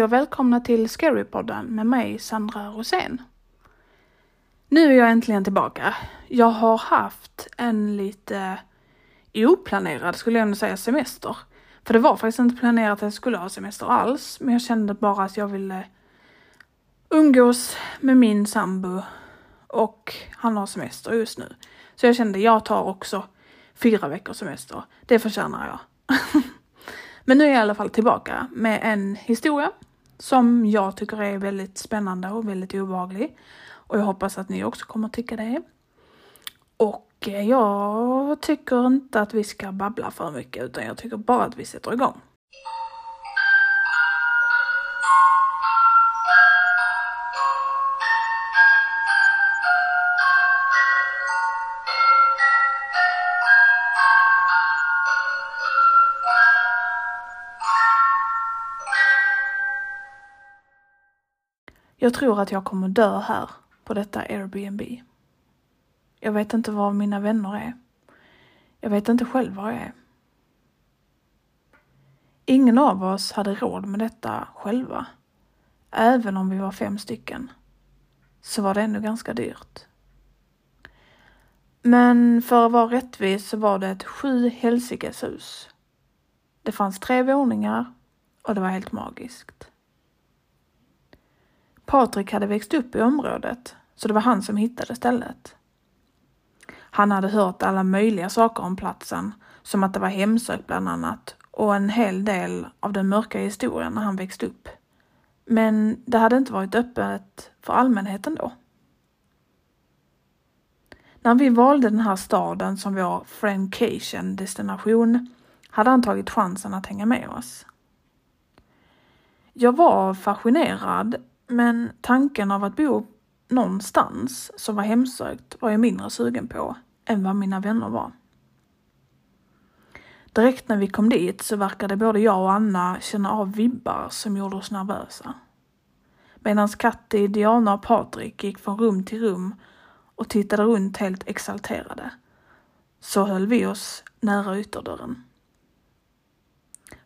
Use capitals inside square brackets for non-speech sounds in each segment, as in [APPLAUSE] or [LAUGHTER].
Hej och välkomna till Scarypodden med mig Sandra Rosén. Nu är jag äntligen tillbaka. Jag har haft en lite oplanerad, skulle jag ändå säga, semester. För det var faktiskt inte planerat att jag skulle ha semester alls, men jag kände bara att jag ville umgås med min sambo och han har semester just nu. Så jag kände, jag tar också fyra veckors semester. Det förtjänar jag. [LAUGHS] Men nu är jag i alla fall tillbaka med en historia som jag tycker är väldigt spännande och väldigt obehaglig. Och jag hoppas att ni också kommer tycka det. Och eh, jag tycker inte att vi ska babbla för mycket utan jag tycker bara att vi sätter igång. Jag tror att jag kommer dö här på detta Airbnb. Jag vet inte var mina vänner är. Jag vet inte själv var jag är. Ingen av oss hade råd med detta själva. Även om vi var fem stycken så var det ändå ganska dyrt. Men för att vara rättvis så var det ett sju helsikes hus. Det fanns tre våningar och det var helt magiskt. Patrik hade växt upp i området, så det var han som hittade stället. Han hade hört alla möjliga saker om platsen, som att det var hemsökt bland annat och en hel del av den mörka historien när han växte upp. Men det hade inte varit öppet för allmänheten då. När vi valde den här staden som vår friendcation destination hade han tagit chansen att hänga med oss. Jag var fascinerad men tanken av att bo någonstans som var hemsökt var jag mindre sugen på än vad mina vänner var. Direkt när vi kom dit så verkade både jag och Anna känna av vibbar som gjorde oss nervösa. Medan Katti, Diana och Patrik gick från rum till rum och tittade runt helt exalterade så höll vi oss nära ytterdörren.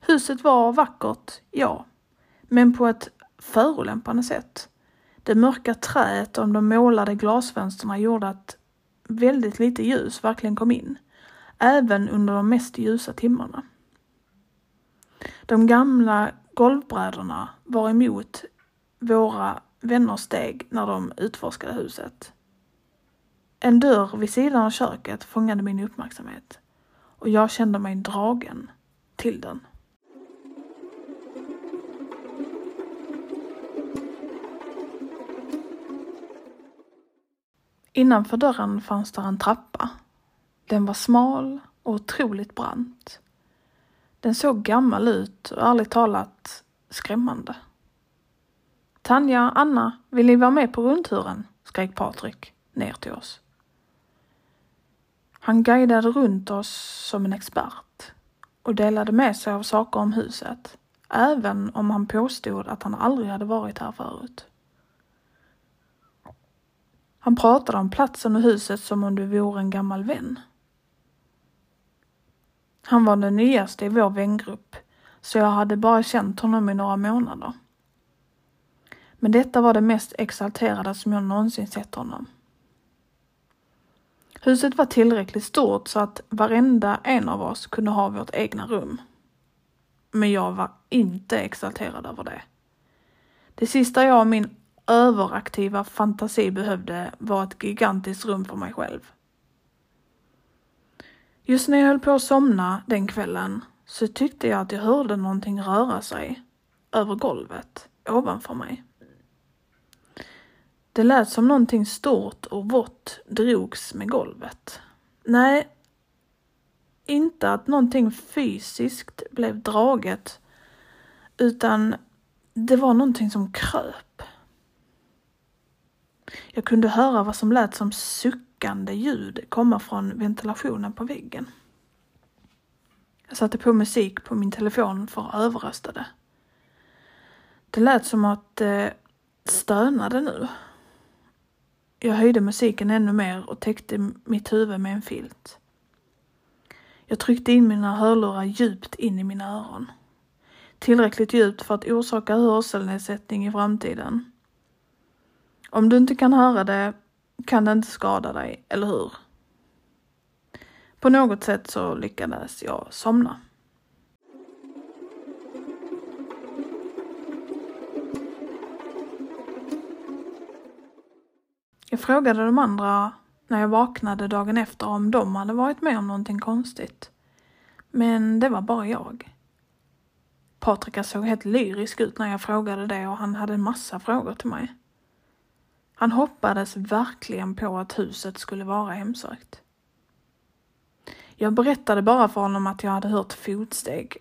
Huset var vackert, ja, men på ett förolämpande sätt. Det mörka träet och de målade glasfönsterna gjorde att väldigt lite ljus verkligen kom in, även under de mest ljusa timmarna. De gamla golvbrädorna var emot våra vänners steg när de utforskade huset. En dörr vid sidan av köket fångade min uppmärksamhet och jag kände mig dragen till den. Innanför dörren fanns där en trappa. Den var smal och otroligt brant. Den såg gammal ut och ärligt talat skrämmande. Tanja, Anna, vill ni vara med på rundturen? skrek Patrik ner till oss. Han guidade runt oss som en expert och delade med sig av saker om huset, även om han påstod att han aldrig hade varit här förut. Han pratade om platsen och huset som om det vore en gammal vän. Han var den nyaste i vår vängrupp, så jag hade bara känt honom i några månader. Men detta var det mest exalterade som jag någonsin sett honom. Huset var tillräckligt stort så att varenda en av oss kunde ha vårt egna rum. Men jag var inte exalterad över det. Det sista jag och min överaktiva fantasi behövde var ett gigantiskt rum för mig själv. Just när jag höll på att somna den kvällen så tyckte jag att jag hörde någonting röra sig över golvet ovanför mig. Det lät som någonting stort och vått drogs med golvet. Nej, inte att någonting fysiskt blev draget, utan det var någonting som kröp. Jag kunde höra vad som lät som suckande ljud komma från ventilationen på väggen. Jag satte på musik på min telefon för att överrösta det. Det lät som att det stönade nu. Jag höjde musiken ännu mer och täckte mitt huvud med en filt. Jag tryckte in mina hörlurar djupt in i mina öron. tillräckligt djupt för att orsaka hörselnedsättning i framtiden. Om du inte kan höra det kan det inte skada dig, eller hur? På något sätt så lyckades jag somna. Jag frågade de andra när jag vaknade dagen efter om de hade varit med om någonting konstigt. Men det var bara jag. Patrik såg helt lyrisk ut när jag frågade det och han hade en massa frågor till mig. Han hoppades verkligen på att huset skulle vara hemsökt. Jag berättade bara för honom att jag hade hört fotsteg.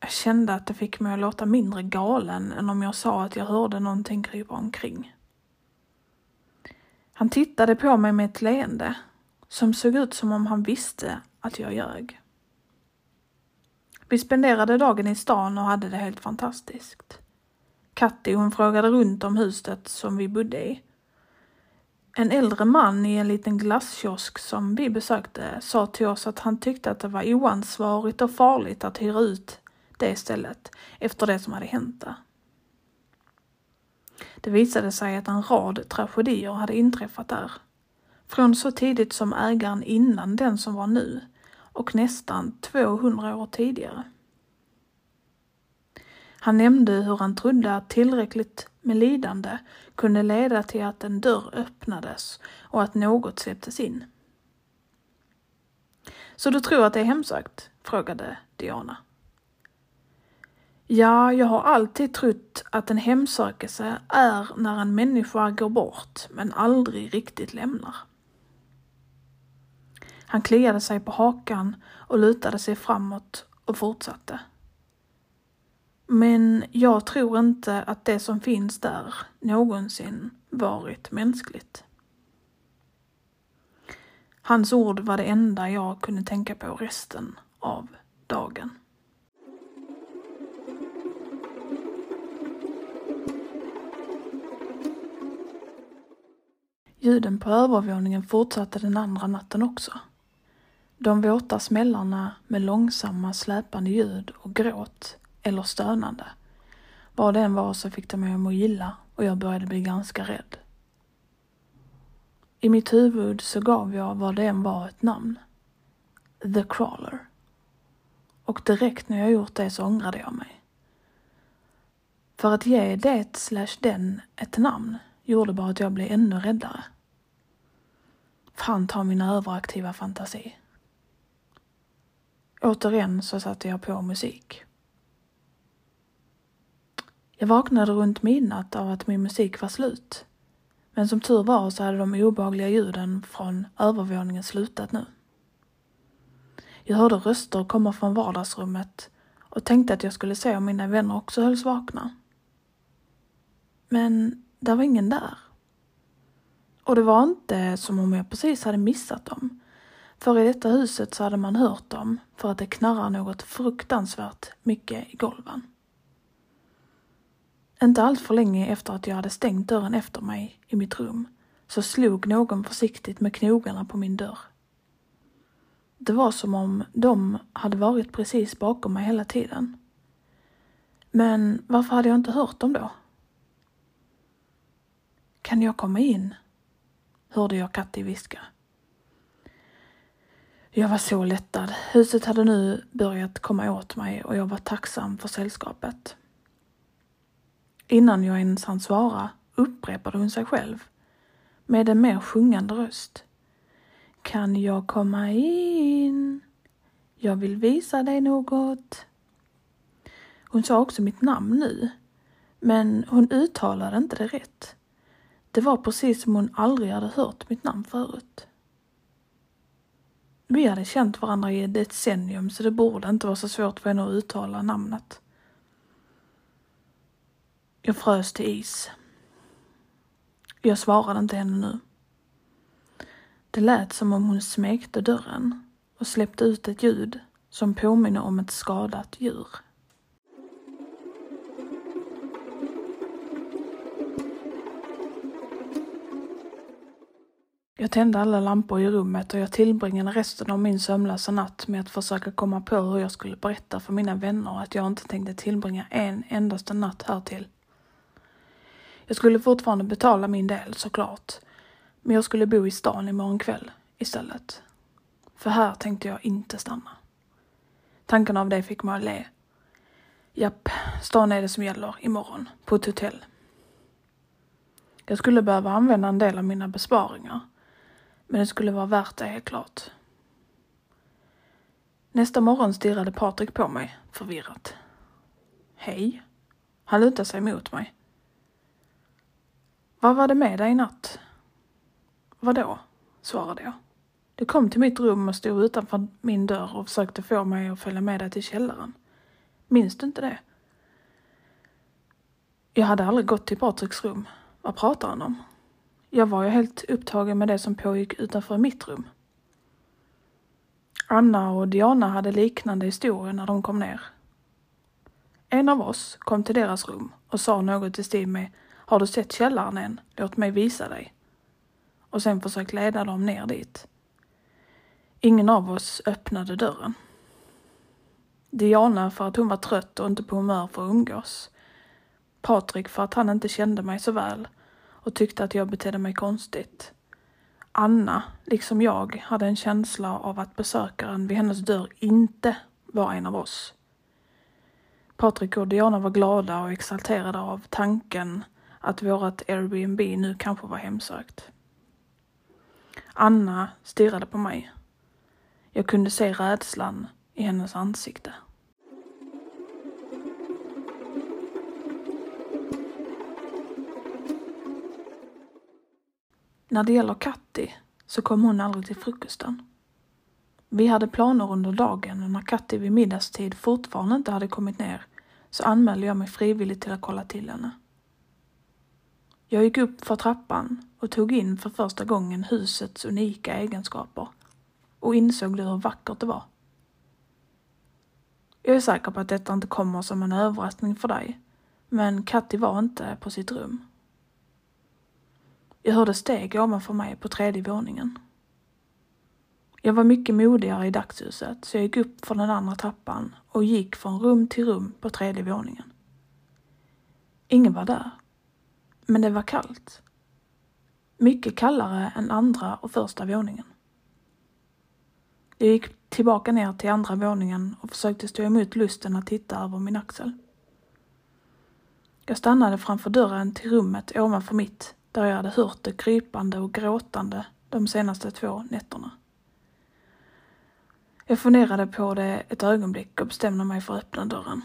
Jag kände att det fick mig att låta mindre galen än om jag sa att jag hörde någonting krypa omkring. Han tittade på mig med ett leende som såg ut som om han visste att jag ljög. Vi spenderade dagen i stan och hade det helt fantastiskt. Katti hon frågade runt om huset som vi bodde i. En äldre man i en liten glasskiosk som vi besökte sa till oss att han tyckte att det var oansvarigt och farligt att hyra ut det stället efter det som hade hänt där. Det visade sig att en rad tragedier hade inträffat där. Från så tidigt som ägaren innan den som var nu och nästan 200 år tidigare. Han nämnde hur han trodde att tillräckligt med lidande kunde leda till att en dörr öppnades och att något släpptes in. Så du tror att det är hemsökt? frågade Diana. Ja, jag har alltid trott att en hemsökelse är när en människa går bort men aldrig riktigt lämnar. Han kliade sig på hakan och lutade sig framåt och fortsatte. Men jag tror inte att det som finns där någonsin varit mänskligt. Hans ord var det enda jag kunde tänka på resten av dagen. Ljuden på övervåningen fortsatte den andra natten också. De våta smällarna med långsamma släpande ljud och gråt eller stönande. Vad det än var så fick det mig att må illa och jag började bli ganska rädd. I mitt huvud så gav jag vad det än var ett namn. The Crawler. Och direkt när jag gjort det så ångrade jag mig. För att ge det slash den ett namn gjorde bara att jag blev ännu räddare. Fan ta min överaktiva fantasi. Återigen så satte jag på musik. Jag vaknade runt midnatt av att min musik var slut. Men som tur var så hade de obehagliga ljuden från övervåningen slutat nu. Jag hörde röster komma från vardagsrummet och tänkte att jag skulle se om mina vänner också hölls vakna. Men där var ingen där. Och det var inte som om jag precis hade missat dem. För i detta huset så hade man hört dem för att det knarrar något fruktansvärt mycket i golven. Inte allt för länge efter att jag hade stängt dörren efter mig i mitt rum så slog någon försiktigt med knogarna på min dörr. Det var som om de hade varit precis bakom mig hela tiden. Men varför hade jag inte hört dem då? Kan jag komma in? hörde jag Katti viska. Jag var så lättad. Huset hade nu börjat komma åt mig och jag var tacksam för sällskapet. Innan jag ens hann svara upprepade hon sig själv med en mer sjungande röst. Kan jag komma in? Jag vill visa dig något. Hon sa också mitt namn nu, men hon uttalade inte det rätt. Det var precis som hon aldrig hade hört mitt namn förut. Vi hade känt varandra i ett decennium så det borde inte vara så svårt för henne att uttala namnet. Jag frös till is. Jag svarade inte henne nu. Det lät som om hon smekte dörren och släppte ut ett ljud som påminner om ett skadat djur. Jag tände alla lampor i rummet och jag tillbringade resten av min sömnlösa natt med att försöka komma på hur jag skulle berätta för mina vänner att jag inte tänkte tillbringa en endaste natt här till. Jag skulle fortfarande betala min del såklart, men jag skulle bo i stan imorgon kväll istället. För här tänkte jag inte stanna. Tanken av det fick mig att le. Japp, stan är det som gäller imorgon, på ett hotell. Jag skulle behöva använda en del av mina besparingar men det skulle vara värt det helt klart. Nästa morgon stirrade Patrik på mig förvirrat. Hej. Han lutade sig mot mig. Vad var det med dig i natt? Vadå? svarade jag. Du kom till mitt rum och stod utanför min dörr och försökte få mig att följa med dig till källaren. Minns du inte det? Jag hade aldrig gått till Patriks rum. Vad pratar han om? Jag var ju helt upptagen med det som pågick utanför mitt rum. Anna och Diana hade liknande historier när de kom ner. En av oss kom till deras rum och sa något i stil med har du sett källaren än? Låt mig visa dig. Och sen försökt leda dem ner dit. Ingen av oss öppnade dörren. Diana för att hon var trött och inte på humör för att umgås. Patrik för att han inte kände mig så väl och tyckte att jag betedde mig konstigt. Anna, liksom jag, hade en känsla av att besökaren vid hennes dörr inte var en av oss. Patrik och Diana var glada och exalterade av tanken att vårt Airbnb nu kanske var hemsökt. Anna stirrade på mig. Jag kunde se rädslan i hennes ansikte. När det gäller Katti så kom hon aldrig till frukosten. Vi hade planer under dagen och när Katti vid middagstid fortfarande inte hade kommit ner så anmälde jag mig frivilligt till att kolla till henne. Jag gick upp för trappan och tog in för första gången husets unika egenskaper och insåg hur vackert det var. Jag är säker på att detta inte kommer som en överraskning för dig, men Katti var inte på sitt rum. Jag hörde steg ovanför mig på tredje våningen. Jag var mycket modigare i dagshuset så jag gick upp från den andra trappan och gick från rum till rum på tredje våningen. Ingen var där. Men det var kallt. Mycket kallare än andra och första våningen. Jag gick tillbaka ner till andra våningen och försökte stå emot lusten att titta över min axel. Jag stannade framför dörren till rummet ovanför mitt där jag hade hört det krypande och gråtande de senaste två nätterna. Jag funderade på det ett ögonblick och bestämde mig för att öppna dörren.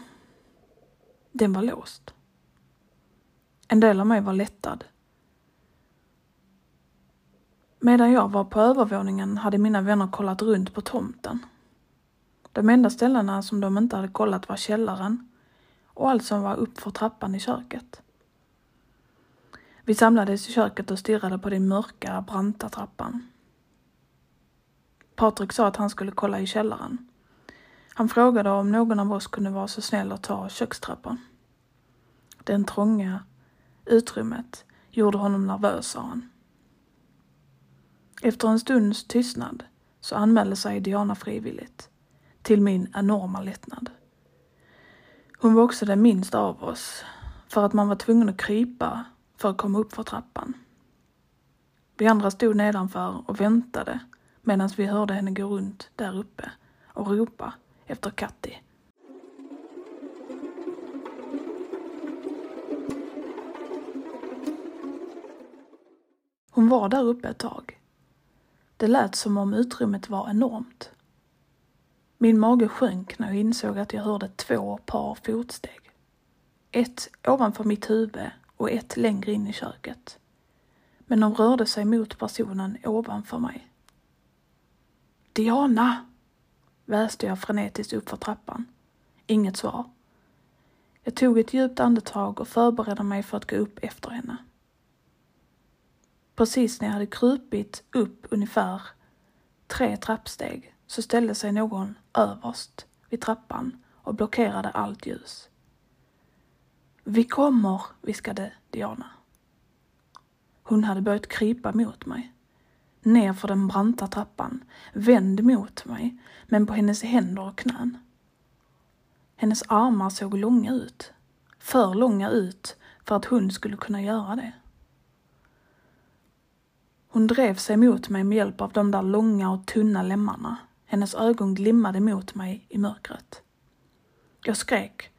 Den var låst. En del av mig var lättad. Medan jag var på övervåningen hade mina vänner kollat runt på tomten. De enda ställena som de inte hade kollat var källaren och allt som var uppför trappan i köket. Vi samlades i köket och stirrade på den mörka, branta trappan. Patrik sa att han skulle kolla i källaren. Han frågade om någon av oss kunde vara så snäll att ta kökstrappan. Den trånga utrymmet gjorde honom nervös, sa han. Efter en stunds tystnad så anmälde sig Diana frivilligt, till min enorma lättnad. Hon var också den minsta av oss, för att man var tvungen att krypa för att komma upp för trappan. Vi andra stod nedanför och väntade medan vi hörde henne gå runt där uppe och ropa efter Katti. Hon var där uppe ett tag. Det lät som om utrymmet var enormt. Min mage sjönk när jag insåg att jag hörde två par fotsteg. Ett ovanför mitt huvud och ett längre in i köket. Men de rörde sig mot personen ovanför mig. Diana! väste jag frenetiskt uppför trappan. Inget svar. Jag tog ett djupt andetag och förberedde mig för att gå upp efter henne. Precis när jag hade krupit upp ungefär tre trappsteg så ställde sig någon överst vid trappan och blockerade allt ljus. Vi kommer, viskade Diana. Hon hade börjat krypa mot mig. ner för den branta trappan, vänd mot mig, men på hennes händer och knän. Hennes armar såg långa ut. För långa ut för att hon skulle kunna göra det. Hon drev sig mot mig med hjälp av de där långa och tunna lemmarna. Hennes ögon glimmade mot mig i mörkret. Jag skrek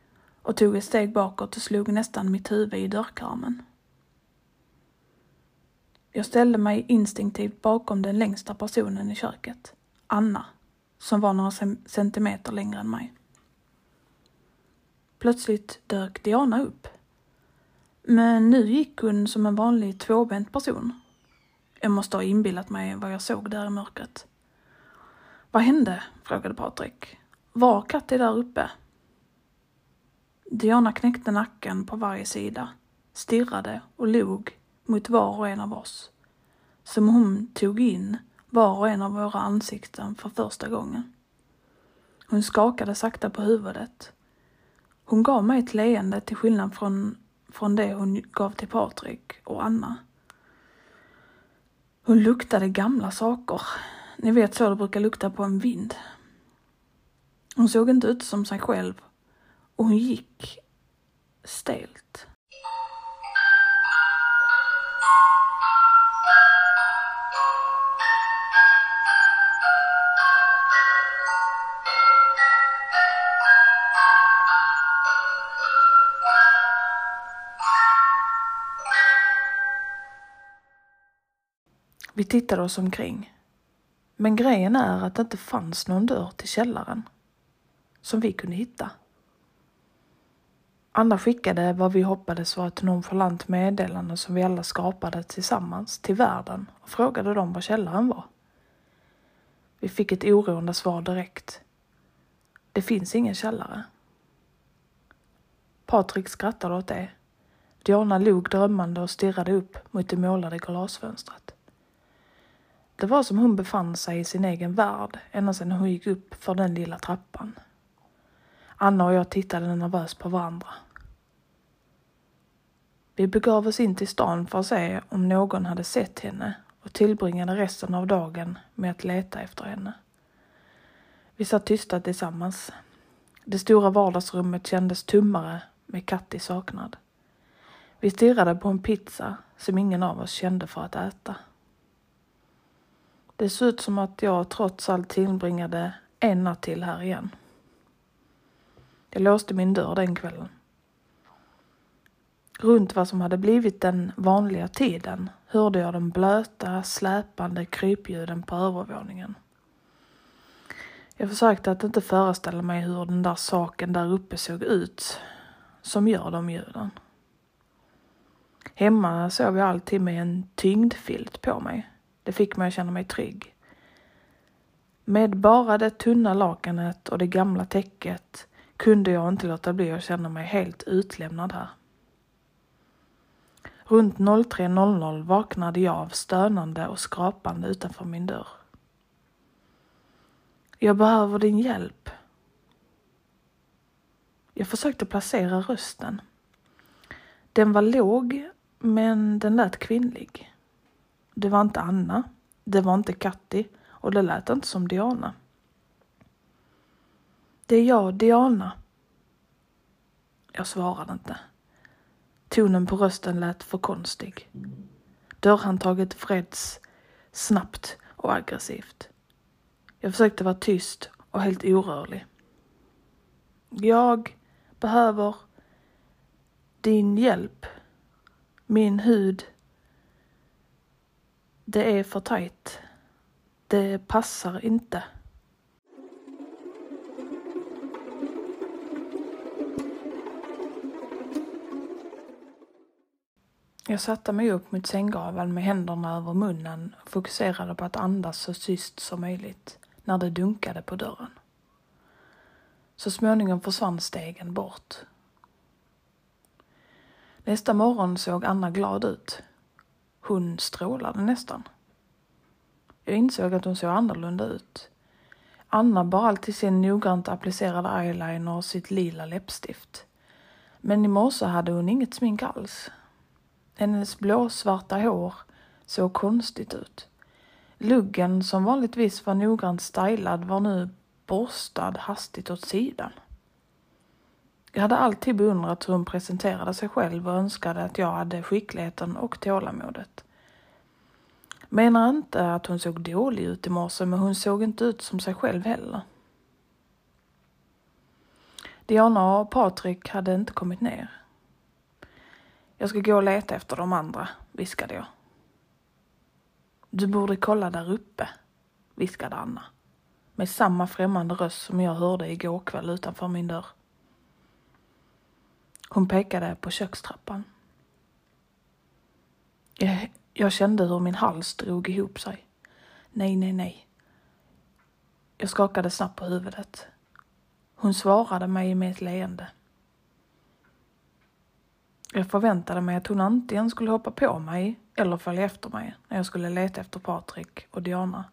och tog ett steg bakåt och slog nästan mitt huvud i dörrkarmen. Jag ställde mig instinktivt bakom den längsta personen i köket, Anna, som var några centimeter längre än mig. Plötsligt dök Diana upp. Men nu gick hon som en vanlig tvåbent person. Jag måste ha inbillat mig vad jag såg där i mörkret. Vad hände? frågade Patrik. Var Katti där uppe? Diana knäckte nacken på varje sida, stirrade och log mot var och en av oss. Som hon tog in var och en av våra ansikten för första gången. Hon skakade sakta på huvudet. Hon gav mig ett leende till skillnad från, från det hon gav till Patrik och Anna. Hon luktade gamla saker. Ni vet så det brukar lukta på en vind. Hon såg inte ut som sig själv och hon gick stelt. Vi tittade oss omkring. Men grejen är att det inte fanns någon dörr till källaren som vi kunde hitta. Anna skickade vad vi hoppades var ett nonchalant meddelande som vi alla skapade tillsammans till världen och frågade dem var källaren var. Vi fick ett oroande svar direkt. Det finns ingen källare. Patrik skrattade åt det. Diana log drömmande och stirrade upp mot det målade glasfönstret. Det var som hon befann sig i sin egen värld ända sedan hon gick upp för den lilla trappan. Anna och jag tittade nervöst på varandra. Vi begav oss in till stan för att se om någon hade sett henne och tillbringade resten av dagen med att leta efter henne. Vi satt tysta tillsammans. Det stora vardagsrummet kändes tummare med Katti saknad. Vi stirrade på en pizza som ingen av oss kände för att äta. Det såg ut som att jag trots allt tillbringade en natt till här igen. Jag låste min dörr den kvällen. Runt vad som hade blivit den vanliga tiden hörde jag de blöta, släpande krypljuden på övervåningen. Jag försökte att inte föreställa mig hur den där saken där uppe såg ut som gör de ljuden. Hemma sov jag alltid med en tyngdfilt på mig. Det fick mig att känna mig trygg. Med bara det tunna lakanet och det gamla täcket kunde jag inte låta bli att känna mig helt utlämnad här. Runt 03.00 vaknade jag av stönande och skrapande utanför min dörr. Jag behöver din hjälp. Jag försökte placera rösten. Den var låg, men den lät kvinnlig. Det var inte Anna, det var inte Katti och det lät inte som Diana. Det är jag, Diana. Jag svarade inte. Tonen på rösten lät för konstig. Dörrhandtaget vreds snabbt och aggressivt. Jag försökte vara tyst och helt orörlig. Jag behöver din hjälp. Min hud det är för tajt. Det passar inte. Jag satte mig upp mot sänggaveln med händerna över munnen och fokuserade på att andas så tyst som möjligt när det dunkade på dörren. Så småningom försvann stegen bort. Nästa morgon såg Anna glad ut. Hon strålade nästan. Jag insåg att hon såg annorlunda ut. Anna bar alltid sin noggrant applicerade eyeliner och sitt lila läppstift. Men i morse hade hon inget smink alls. Hennes blåsvarta hår såg konstigt ut. Luggen som vanligtvis var noggrant stylad var nu borstad hastigt åt sidan. Jag hade alltid beundrat hur hon presenterade sig själv och önskade att jag hade skickligheten och tålamodet. Menar inte att hon såg dålig ut i morse, men hon såg inte ut som sig själv heller. Diana och Patrik hade inte kommit ner. Jag ska gå och leta efter de andra, viskade jag. Du borde kolla där uppe, viskade Anna med samma främmande röst som jag hörde igår kväll utanför min dörr. Hon pekade på kökstrappan. Jag, jag kände hur min hals drog ihop sig. Nej, nej, nej. Jag skakade snabbt på huvudet. Hon svarade mig med ett leende. Jag förväntade mig att hon antingen skulle hoppa på mig eller följa efter mig när jag skulle leta efter Patrik och Diana.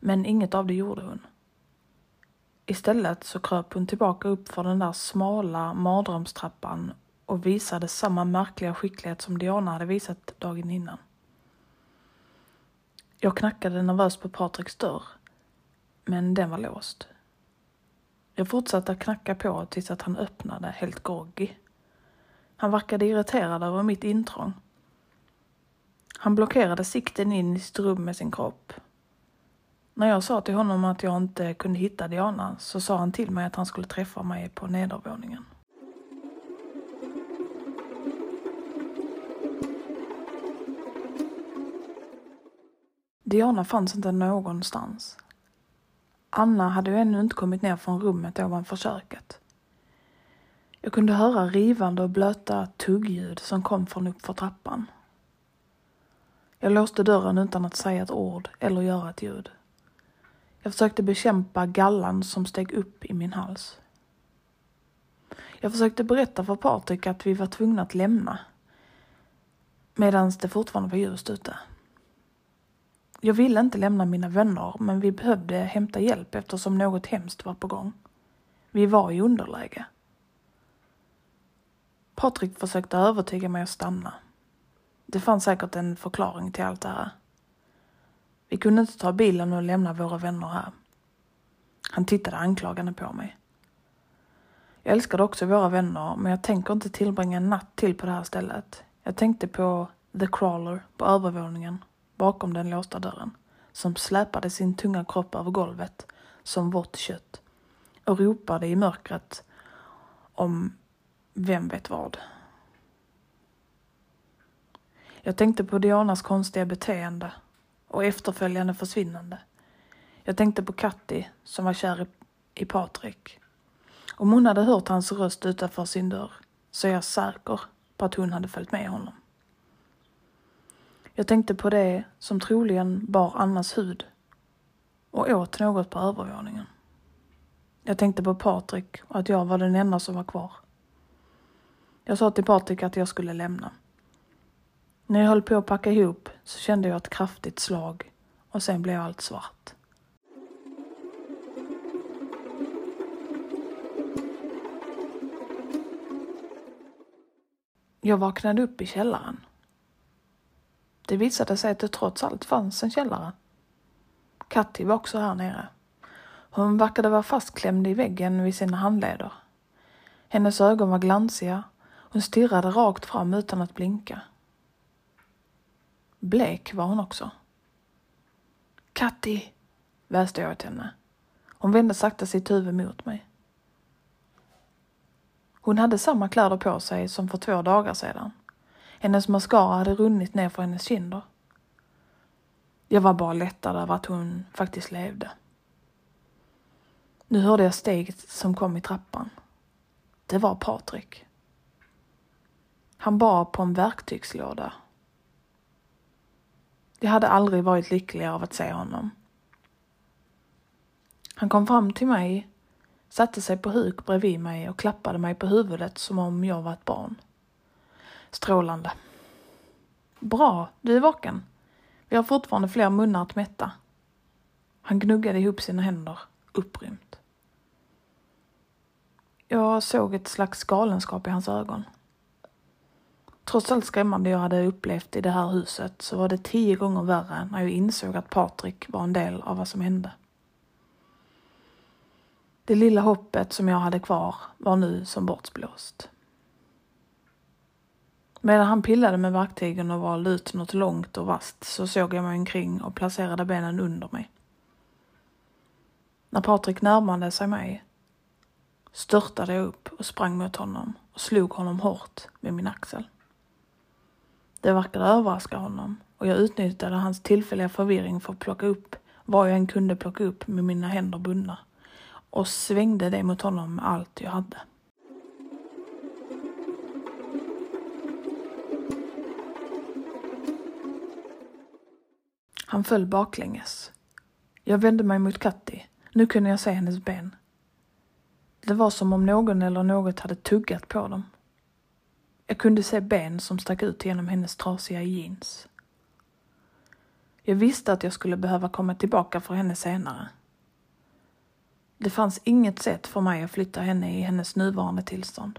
Men inget av det gjorde hon. Istället så kröp hon tillbaka upp för den där smala mardrömstrappan och visade samma märkliga skicklighet som Diana hade visat dagen innan. Jag knackade nervöst på Patriks dörr, men den var låst. Jag fortsatte att knacka på tills att han öppnade, helt groggy. Han verkade irriterad över mitt intrång. Han blockerade sikten in i sitt rum med sin kropp när jag sa till honom att jag inte kunde hitta Diana så sa han till mig att han skulle träffa mig på nedervåningen. Diana fanns inte någonstans. Anna hade ju ännu inte kommit ner från rummet ovanför köket. Jag kunde höra rivande och blöta tuggljud som kom från uppför trappan. Jag låste dörren utan att säga ett ord eller göra ett ljud. Jag försökte bekämpa gallan som steg upp i min hals. Jag försökte berätta för Patrik att vi var tvungna att lämna medan det fortfarande var ljust ute. Jag ville inte lämna mina vänner men vi behövde hämta hjälp eftersom något hemskt var på gång. Vi var i underläge. Patrik försökte övertyga mig att stanna. Det fanns säkert en förklaring till allt det här. Vi kunde inte ta bilen och lämna våra vänner här. Han tittade anklagande på mig. Jag älskade också våra vänner, men jag tänker inte tillbringa en natt till på det här stället. Jag tänkte på The Crawler på övervåningen, bakom den låsta dörren, som släpade sin tunga kropp över golvet som vått kött och ropade i mörkret om vem vet vad. Jag tänkte på Dianas konstiga beteende och efterföljande försvinnande. Jag tänkte på Katti som var kär i, i Patrik. Om hon hade hört hans röst utanför sin dörr så är jag säker på att hon hade följt med honom. Jag tänkte på det som troligen bar Annas hud och åt något på övervåningen. Jag tänkte på Patrik och att jag var den enda som var kvar. Jag sa till Patrik att jag skulle lämna. När jag höll på att packa ihop så kände jag ett kraftigt slag och sen blev allt svart. Jag vaknade upp i källaren. Det visade sig att det trots allt fanns en källare. Katti var också här nere. Hon verkade vara fastklämd i väggen vid sina handleder. Hennes ögon var glansiga. Hon stirrade rakt fram utan att blinka. Blek var hon också. Katti, väste jag åt henne. Hon vände sakta sitt huvud mot mig. Hon hade samma kläder på sig som för två dagar sedan. Hennes mascara hade runnit ner för hennes kinder. Jag var bara lättad över att hon faktiskt levde. Nu hörde jag steget som kom i trappan. Det var Patrik. Han bar på en verktygslåda jag hade aldrig varit lyckligare av att se honom. Han kom fram till mig, satte sig på huk bredvid mig och klappade mig på huvudet som om jag var ett barn. Strålande. Bra, du är vaken. Vi har fortfarande fler munnar att mätta. Han gnuggade ihop sina händer, upprymt. Jag såg ett slags galenskap i hans ögon. Trots allt skrämmande jag hade upplevt i det här huset så var det tio gånger värre när jag insåg att Patrik var en del av vad som hände. Det lilla hoppet som jag hade kvar var nu som bortblåst. Medan han pillade med verktygen och valde ut något långt och vasst så såg jag mig omkring och placerade benen under mig. När Patrik närmade sig mig störtade jag upp och sprang mot honom och slog honom hårt med min axel. Det verkade överraska honom och jag utnyttjade hans tillfälliga förvirring för att plocka upp vad jag än kunde plocka upp med mina händer bundna och svängde det mot honom med allt jag hade. Han föll baklänges. Jag vände mig mot Katti. Nu kunde jag se hennes ben. Det var som om någon eller något hade tuggat på dem. Jag kunde se ben som stack ut genom hennes trasiga jeans. Jag visste att jag skulle behöva komma tillbaka för henne senare. Det fanns inget sätt för mig att flytta henne i hennes nuvarande tillstånd.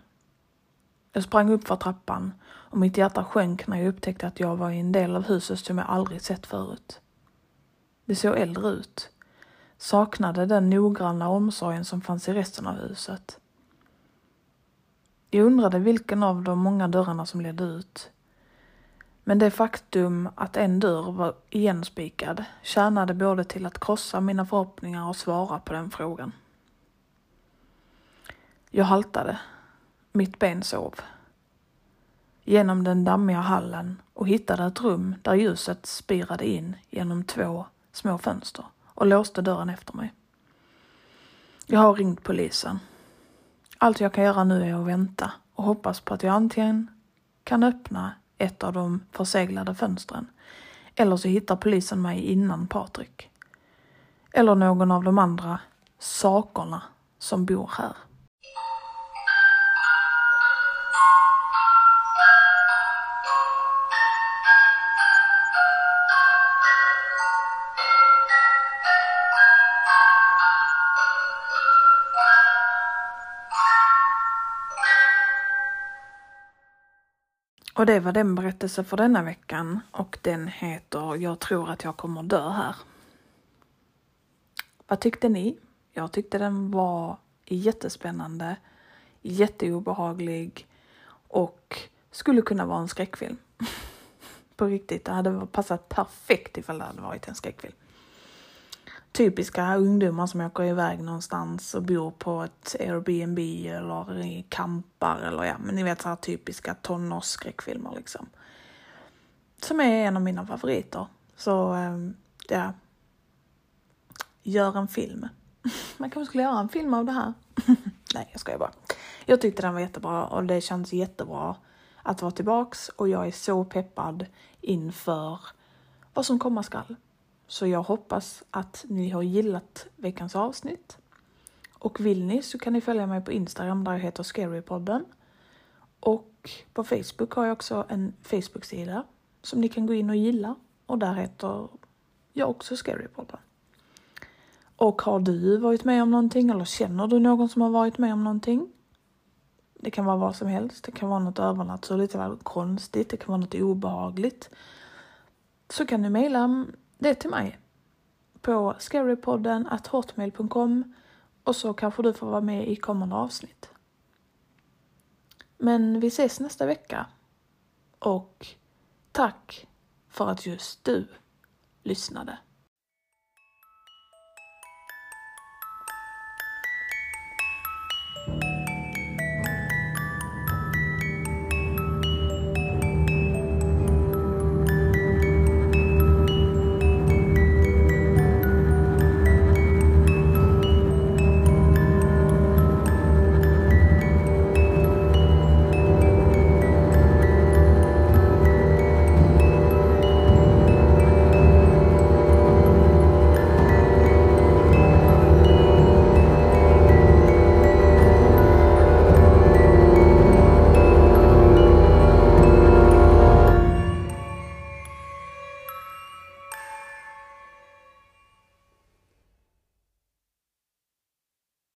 Jag sprang upp för trappan och mitt hjärta sjönk när jag upptäckte att jag var i en del av huset som jag aldrig sett förut. Det såg äldre ut. Saknade den noggranna omsorgen som fanns i resten av huset. Jag undrade vilken av de många dörrarna som ledde ut. Men det faktum att en dörr var igenspikad tjänade både till att krossa mina förhoppningar och svara på den frågan. Jag haltade. Mitt ben sov. Genom den dammiga hallen och hittade ett rum där ljuset spirade in genom två små fönster och låste dörren efter mig. Jag har ringt polisen. Allt jag kan göra nu är att vänta och hoppas på att jag antingen kan öppna ett av de förseglade fönstren eller så hittar polisen mig innan Patrik. Eller någon av de andra sakerna som bor här. Och det var den berättelsen för denna veckan och den heter Jag tror att jag kommer dö här. Vad tyckte ni? Jag tyckte den var jättespännande, jätteobehaglig och skulle kunna vara en skräckfilm. [LAUGHS] På riktigt, det hade passat perfekt ifall det hade varit en skräckfilm typiska ungdomar som åker iväg någonstans och bor på ett Airbnb eller i campar eller ja, men ni vet så här typiska tonårsskräckfilmer liksom. Som är en av mina favoriter. Så ehm, ja, gör en film. [LAUGHS] Man kanske skulle göra en film av det här. [LAUGHS] Nej, jag skojar bara. Jag tyckte den var jättebra och det känns jättebra att vara tillbaks och jag är så peppad inför vad som komma skall. Så jag hoppas att ni har gillat veckans avsnitt. Och vill ni så kan ni följa mig på Instagram där jag heter Scarypodden. Och på Facebook har jag också en Facebook-sida som ni kan gå in och gilla. Och där heter jag också Scarypodden. Och har du varit med om någonting eller känner du någon som har varit med om någonting? Det kan vara vad som helst. Det kan vara något övernaturligt, det kan vara konstigt, det kan vara något obehagligt. Så kan du mejla det till mig på scarypodden at hotmail.com och så kanske du får vara med i kommande avsnitt. Men vi ses nästa vecka och tack för att just du lyssnade.